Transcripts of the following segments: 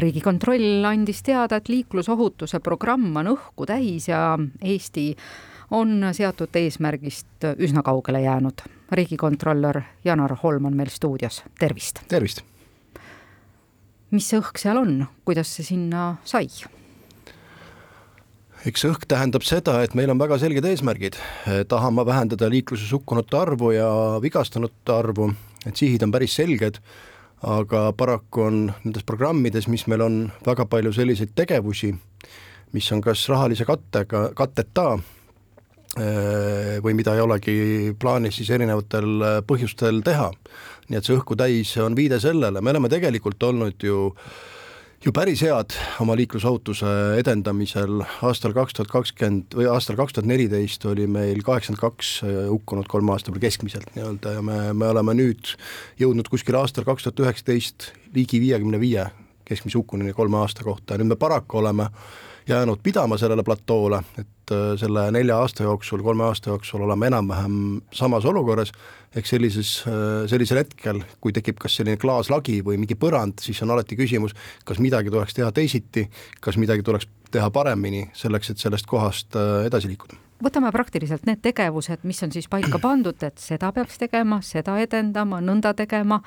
riigikontroll andis teada, et liiklusohutuse programm on õhku täis ja Eesti on seatud eesmärgist üsna kaugele jäänud. riigikontrolör Janar Holm on meil stuudios, tervist! tervist! mis see õhk seal on, kuidas see sinna sai? eks õhk tähendab seda, et meil on väga selged eesmärgid, tahame vähendada liikluses hukkunute arvu ja vigastunute arvu, et sihid on päris selged, aga paraku on nendes programmides, mis meil on, väga palju selliseid tegevusi, mis on kas rahalise kattega, katteta Äh, või mida ei olegi plaanis siis erinevatel äh, põhjustel teha. nii et see õhku täis on viide sellele, me oleme tegelikult olnud ju ju päris head oma liiklusohutuse edendamisel, aastal kaks tuhat kakskümmend või aastal kaks tuhat neliteist oli meil kaheksakümmend kaks äh, hukkunut kolme aasta peale keskmiselt nii-öelda ja me, me oleme nüüd jõudnud kuskil aastal kaks tuhat üheksateist ligi viiekümne viie keskmise hukkununi kolme aasta kohta. Ja nüüd me paraku oleme jäänud pidama sellele platoole, et äh, selle nelja aasta jooksul, kolme aasta jooksul oleme enam-vähem samas olukorras, ehk sellises, äh, sellisel hetkel, kui tekib kas selline klaaslagi või mingi põrand, siis on alati küsimus, kas midagi tuleks teha teisiti, kas midagi tuleks teha paremini, selleks et sellest kohast äh, edasi liikuda võtame praktiliselt need tegevused, mis on siis paika pandud, et seda peaks tegema, seda edendama, nõnda tegema.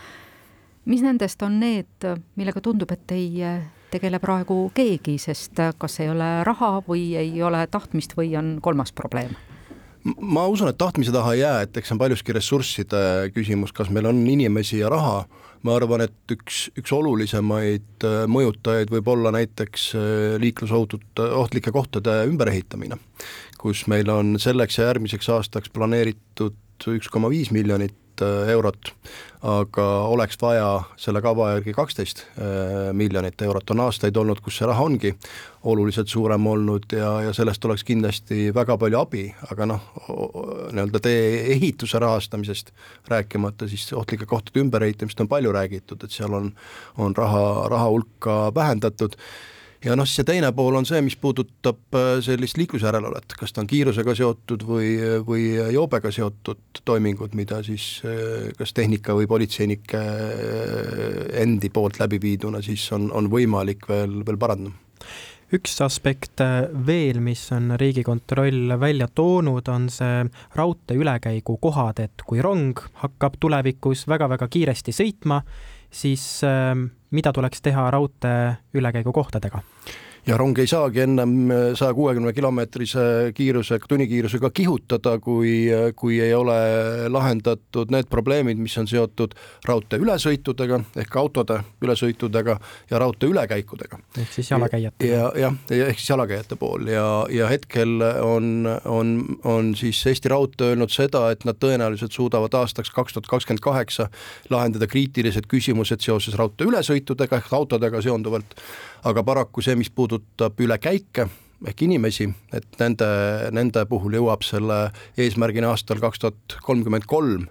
mis nendest on need, millega tundub, et ei tegele praegu keegi, sest kas ei ole raha või ei ole tahtmist või on kolmas probleem? ma usun, et tahtmise taha ei jää, et eks see on paljuski ressursside küsimus, kas meil on inimesi ja raha, ma arvan, et üks, üks olulisemaid äh, mõjutajaid võib olla näiteks äh, liiklusohutute, ohtlike kohtade ümberehitamine, kus meil on selleks ja järgmiseks aastaks planeeritud üks koma viis miljonit äh, eurot, aga oleks vaja selle kava järgi kaksteist äh, miljonit eurot, on aastaid olnud, kus see raha ongi oluliselt suurem olnud ja, ja sellest oleks kindlasti väga palju abi, aga noh, nii-öelda tee-ehituse rahastamisest rääkimata siis ohtlike kohtade ümberehitamist on palju räägitud, et seal on, on raha, raha hulka vähendatud ja noh, siis see teine pool on see, mis puudutab äh, sellist liiklusjärelevalvet, kas ta on kiirusega seotud või, või joobega seotud toimingud, mida siis äh, kas tehnika või politseinike äh, endi poolt läbi viiduna siis on, on võimalik veel, veel parandada. Üks aspekt veel, mis on Riigikontroll välja toonud, on see raudtee ülekäigu kohad, et kui rong hakkab tulevikus väga-väga kiiresti sõitma, siis mida tuleks teha raudtee ülekäigukohtadega? Ja rong ei saagi ennem saja kuuekümne kilomeetrise kiirusega, tunnikiirusega kihutada, kui, kui ei ole lahendatud need probleemid, mis on seotud raudtee ülesõitudega ehk autode ülesõitudega ja raudtee ülekäikudega. ehk siis jalakäijate. ja, jah, ehk siis jalakäijate pool ja, ja hetkel on, on, on siis Eesti Raudtee öelnud seda, et nad tõenäoliselt suudavad aastaks kaks tuhat kakskümmend kaheksa lahendada kriitilised küsimused seoses raudtee ülesõitudega ehk autodega seonduvalt aga paraku see, mis puudutab ülekäike ehk inimesi, et nende, nende puhul jõuab selle eesmärgini aastal kaks tuhat kolmkümmend kolm,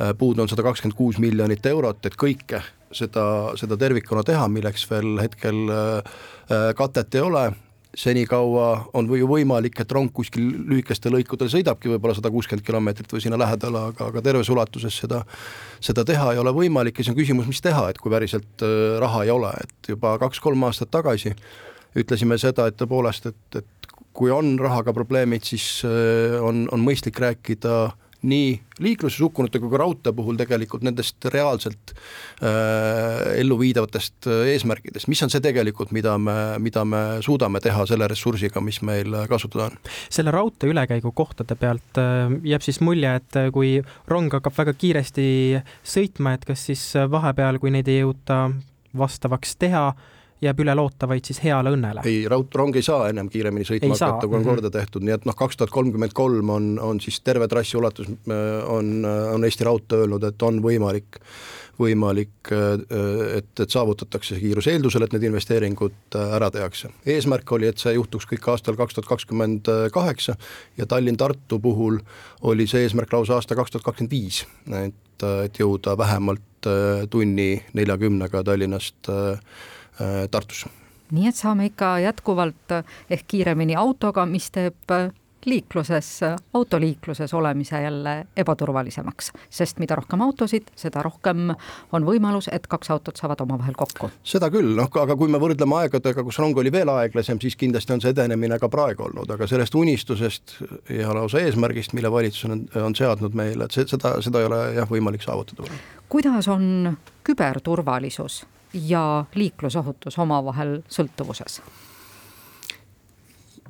äh, puudu on sada kakskümmend kuus miljonit eurot, et kõike seda, seda tervikuna teha, milleks veel hetkel äh, äh, katet ei ole, senikaua on ju võimalik, et rong kuskil lühikestel lõikudel sõidabki võib-olla sada kuuskümmend kilomeetrit või sinna lähedale, aga, aga terves ulatuses seda, seda teha ei ole võimalik ja siis on küsimus, mis teha, et kui päriselt äh, raha ei ole, et juba kaks-kolm aastat tagasi ütlesime seda, et tõepoolest, et, et kui on rahaga probleemid, siis äh, on, on mõistlik rääkida nii liikluses hukkunute kui ka raudtee puhul tegelikult nendest reaalselt äh, elluviidavatest äh, eesmärkidest, mis on see tegelikult, mida me, mida me suudame teha selle ressursiga, mis meil kasutada on. selle raudtee ülekäigu kohtade pealt äh, jääb siis mulje, et äh, kui rong hakkab väga kiiresti sõitma, et kas siis vahepeal, kui neid ei jõuta vastavaks teha, jääb üle loota vaid siis heale õnnele. ei, raudrong ei saa ennem kiiremini sõitma hakata, kui on mm -hmm. korda tehtud, nii et noh, kaks tuhat kolmkümmend kolm on, on siis terve trassi ulatus, äh, on, on Eesti Raudtee öelnud, et on võimalik võimalik, äh, et, et saavutatakse see kiirus eeldusel, et need investeeringud äh, ära tehakse. eesmärk oli, et see juhtuks kõik aastal kaks tuhat kakskümmend kaheksa ja Tallinn-Tartu puhul oli see eesmärk lausa aasta kaks tuhat kakskümmend viis, et, et jõuda vähemalt tunni neljakümnega Tallinnast Tartusse. nii et saame ikka jätkuvalt ehk kiiremini autoga, mis teeb liikluses, autoliikluses olemise jälle ebaturvalisemaks, sest mida rohkem autosid, seda rohkem on võimalus, et kaks autot saavad omavahel kokku. seda küll, noh, aga kui me võrdleme aegadega, kus rong oli veel aeglasem, siis kindlasti on see edenemine ka praegu olnud, aga sellest unistusest ja lausa eesmärgist, mille valitsus on, on seadnud meile, et seda, seda ei ole jah, võimalik saavutada. kuidas on küberturvalisus ja liiklusohutus omavahel sõltuvuses?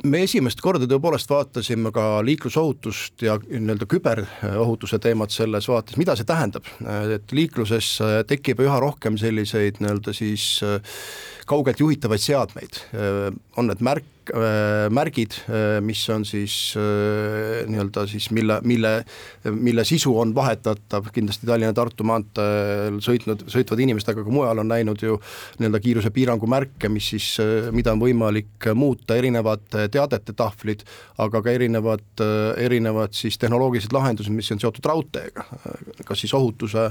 Me esimest korda tõepoolest vaatasime ka liiklusohutust ja nii-öelda küberohutuse teemat selles vaates, mida see tähendab, et liikluses tekib üha rohkem selliseid nii-öelda siis kaugelt juhitavaid seadmeid, on need märk, Äh, märgid, äh, mis on siis äh, nii-öelda siis mille, mille, mille sisu on vahetatav, kindlasti Tallinna-Tartu maanteel sõitnud, sõitvad inimesed, aga ka mujal on näinud ju nii-öelda kiirusepiirangu märke, mis siis, mida on võimalik muuta, erinevad teadete tahvlid, aga ka erinevad, erinevad siis tehnoloogilised lahendused, mis on seotud raudteega, kas siis ohutuse,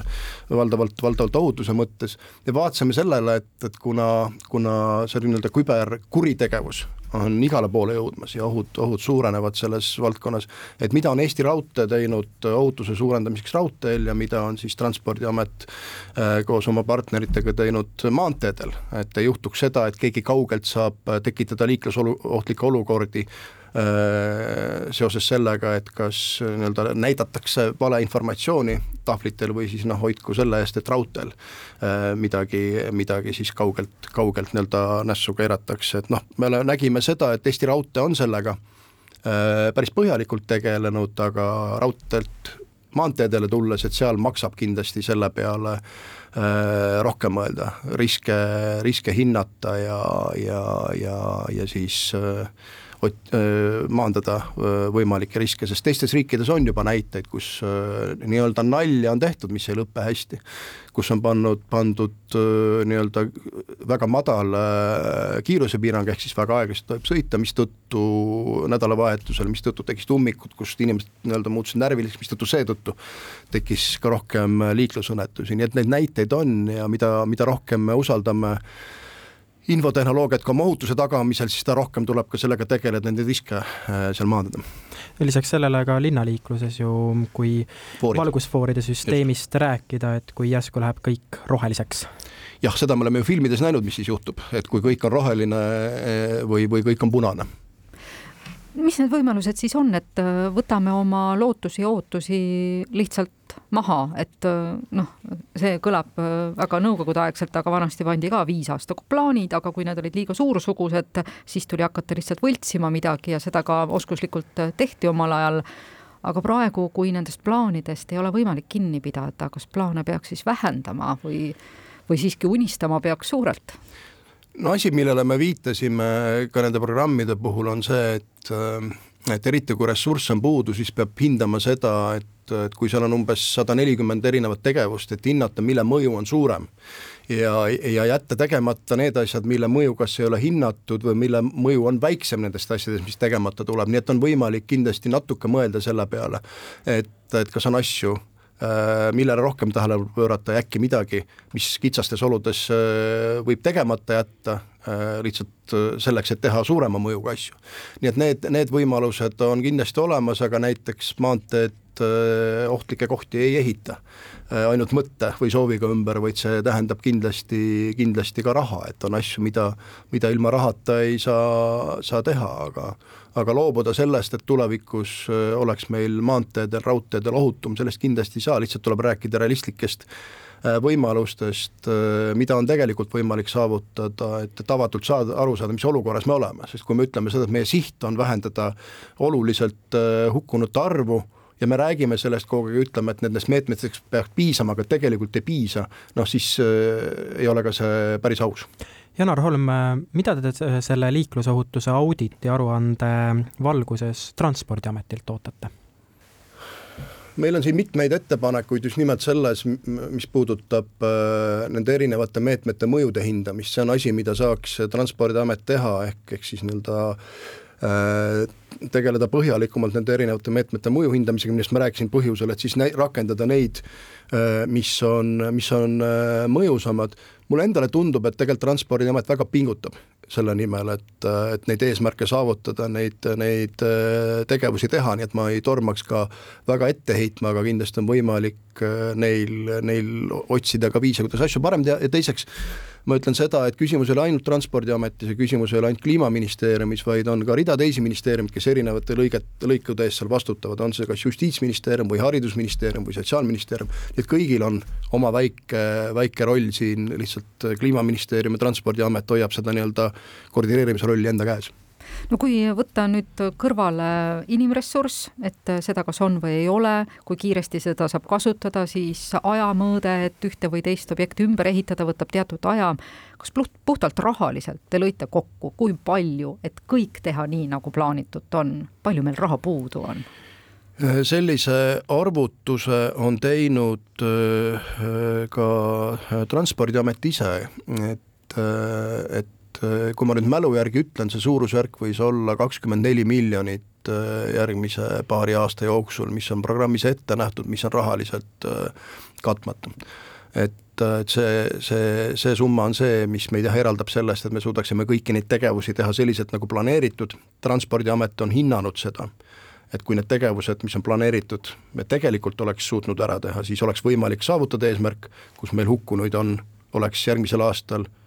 valdavalt, valdavalt ohutuse mõttes, ja vaatasime sellele, et, et kuna, kuna see nii-öelda küberkuritegevus on igale poole jõudmas ja ohud, ohud suurenevad selles valdkonnas, et mida on Eesti Raudtee teinud ohutuse suurendamiseks raudteel ja mida on siis Transpordiamet äh, koos oma partneritega teinud maanteedel, et ei juhtuks seda, et keegi kaugelt saab tekitada liiklusolu, ohtlikke olukordi seoses sellega, et kas nii-öelda näidatakse valeinformatsiooni tahvlitel või siis noh, hoidku selle eest, et raudteel äh, midagi, midagi siis kaugelt, kaugelt nii-öelda nässu keeratakse, et noh, me nägime seda, et Eesti Raudtee on sellega äh, päris põhjalikult tegelenud, aga raudteelt maanteedele tulles, et seal maksab kindlasti selle peale rohkem mõelda, riske, riske hinnata ja, ja, ja, ja siis äh, maandada võimalikke riske, sest teistes riikides on juba näiteid, kus nii-öelda nalja on tehtud, mis ei lõpe hästi. kus on pannud, pandud nii-öelda väga madal kiirusepiirang, ehk siis väga aeglaselt tohib sõita, mistõttu nädalavahetusel, mistõttu tekkisid ummikud, kust inimesed nii-öelda muutusid närviliseks, mistõttu seetõttu tekkis ka rohkem liiklusõnnetusi, nii et neid näiteid on ja mida, mida rohkem me usaldame infotehnoloogiat ka oma ohutuse tagamisel, siis seda rohkem tuleb ka sellega tegeleda, neid riske äh, seal maandada. lisaks sellele ka linnaliikluses ju, kui Foorid. valgusfooride süsteemist Just. rääkida, et kui järsku läheb kõik roheliseks. jah, seda me oleme ju filmides näinud, mis siis juhtub, et kui kõik on roheline äh, või, või kõik on punane mis need võimalused siis on, et äh, võtame oma lootusi ja ootusi lihtsalt maha, et äh, noh, see kõlab äh, väga nõukogudeaegselt, aga vanasti pandi ka viisaastaku plaanid, aga kui need olid liiga suursugused, siis tuli hakata lihtsalt võltsima midagi ja seda ka oskuslikult tehti omal ajal. aga praegu, kui nendest plaanidest ei ole võimalik kinni pidada, kas plaane peaks siis vähendama või, või siiski unistama peaks suurelt? no asi, millele me viitasime ka nende programmide puhul, on see, et äh, et eriti kui ressursse on puudu, siis peab hindama seda, et, et kui seal on umbes sada nelikümmend erinevat tegevust, et hinnata, mille mõju on suurem. ja, ja jätta tegemata need asjad, mille mõju kas ei ole hinnatud või mille mõju on väiksem nendest asjadest, mis tegemata tuleb, nii et on võimalik kindlasti natuke mõelda selle peale, et, et kas on asju, Äh, millele rohkem tähelepanu pöörata ja äkki midagi, mis kitsastes oludes äh, võib tegemata jätta, lihtsalt selleks, et teha suurema mõjuga asju. nii et need, need võimalused on kindlasti olemas, aga näiteks maanteed ohtlikke kohti ei ehita ainult mõtte või sooviga ümber, vaid see tähendab kindlasti, kindlasti ka raha, et on asju, mida, mida ilma rahata ei saa, saa teha, aga aga loobuda sellest, et tulevikus äh, oleks meil maanteedel, raudteedel ohutum, sellest kindlasti ei saa, lihtsalt tuleb rääkida realistlikest äh, võimalustest, äh, mida on tegelikult võimalik saavutada, et, et avatult saada, aru saada, mis olukorras me oleme, sest kui me ütleme seda, et meie siht on vähendada oluliselt hukkunute arvu, ja me räägime sellest kogu aeg, ütleme, et nendest meetmetest peaks piisama, aga tegelikult ei piisa, noh siis äh, ei ole ka see päris aus Janar Holm, mida te selle liiklusohutuse auditi aruande valguses Transpordiametilt ootate? Meil on siin mitmeid ettepanekuid just nimelt selles, mis puudutab äh, nende erinevate meetmete mõjude hindamist, see on asi, mida saaks Transpordiamet teha, ehk, ehk siis nii-öelda äh, tegeleda põhjalikumalt nende erinevate meetmete mõju hindamisega, millest ma rääkisin põhjusel, et siis rakendada neid, äh, mis on, mis on mõjusamad. Mulle endale tundub, et tegelikult Transpordiamet väga pingutab selle nimel, et, et neid eesmärke saavutada, neid, neid äh, tegevusi teha, nii et ma ei tormaks ka väga ette heitma, aga kindlasti on võimalik neil, neil otsida ka viise, kuidas asju parem teha. Ja teiseks ma ütlen seda, et küsimus ei ole ainult Transpordiametis ja küsimus ei ole ainult Kliimaministeeriumis, vaid on ka rida teisi ministeeriumeid, kes erinevate lõiget, lõikude eest seal vastutavad, on see kas Justiitsministeerium või Haridusministeerium või Sotsiaalministeerium, nii et kõigil on oma väike, väike roll siin, lihtsalt Kliimaministeerium ja Transpordiamet hoiab seda nii-öelda koordineerimise rolli enda käes no kui võtta nüüd kõrvale inimressurss, et seda kas on või ei ole, kui kiiresti seda saab kasutada, siis ajamõõde, et ühte või teist objekti ümber ehitada, võtab teatud aja. kas puhtalt rahaliselt te lõite kokku, kui palju, et kõik teha nii, nagu plaanitud on, palju meil raha puudu on? sellise arvutuse on teinud äh, ka Transpordiamet ise, et, äh, et kui ma nüüd mälu järgi ütlen, see suurusjärk võis olla kakskümmend neli miljonit äh, järgmise paari aasta jooksul, mis on programmis ette nähtud, mis on rahaliselt äh, katmata. et, äh, et see, see, see summa on see, mis meid jah, eraldab sellest, et me suudaksime kõiki neid tegevusi teha selliselt, nagu planeeritud, Transpordiamet on hinnanud seda, et kui need tegevused, mis on planeeritud, me tegelikult oleks suutnud ära teha, siis oleks võimalik saavutada eesmärk, kus meil hukkunuid on, oleks järgmisel aastal Äh, äh,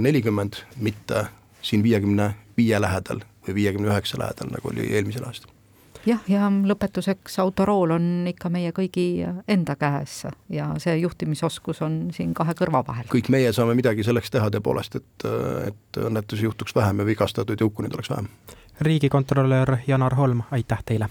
nelikümmend, mitte siin viiekümne viie lähedal või viiekümne üheksa lähedal, nagu oli eelmisel aastal jah, ja lõpetuseks autorool on ikka meie kõigi enda käes ja see juhtimisoskus on siin kahe kõrva vahel. kõik meie saame midagi selleks teha tõepoolest, et, et õnnetusi juhtuks vähem ja vigastatuid ja hukkunuid oleks vähem. riigikontrolör Janar Holm, aitäh teile!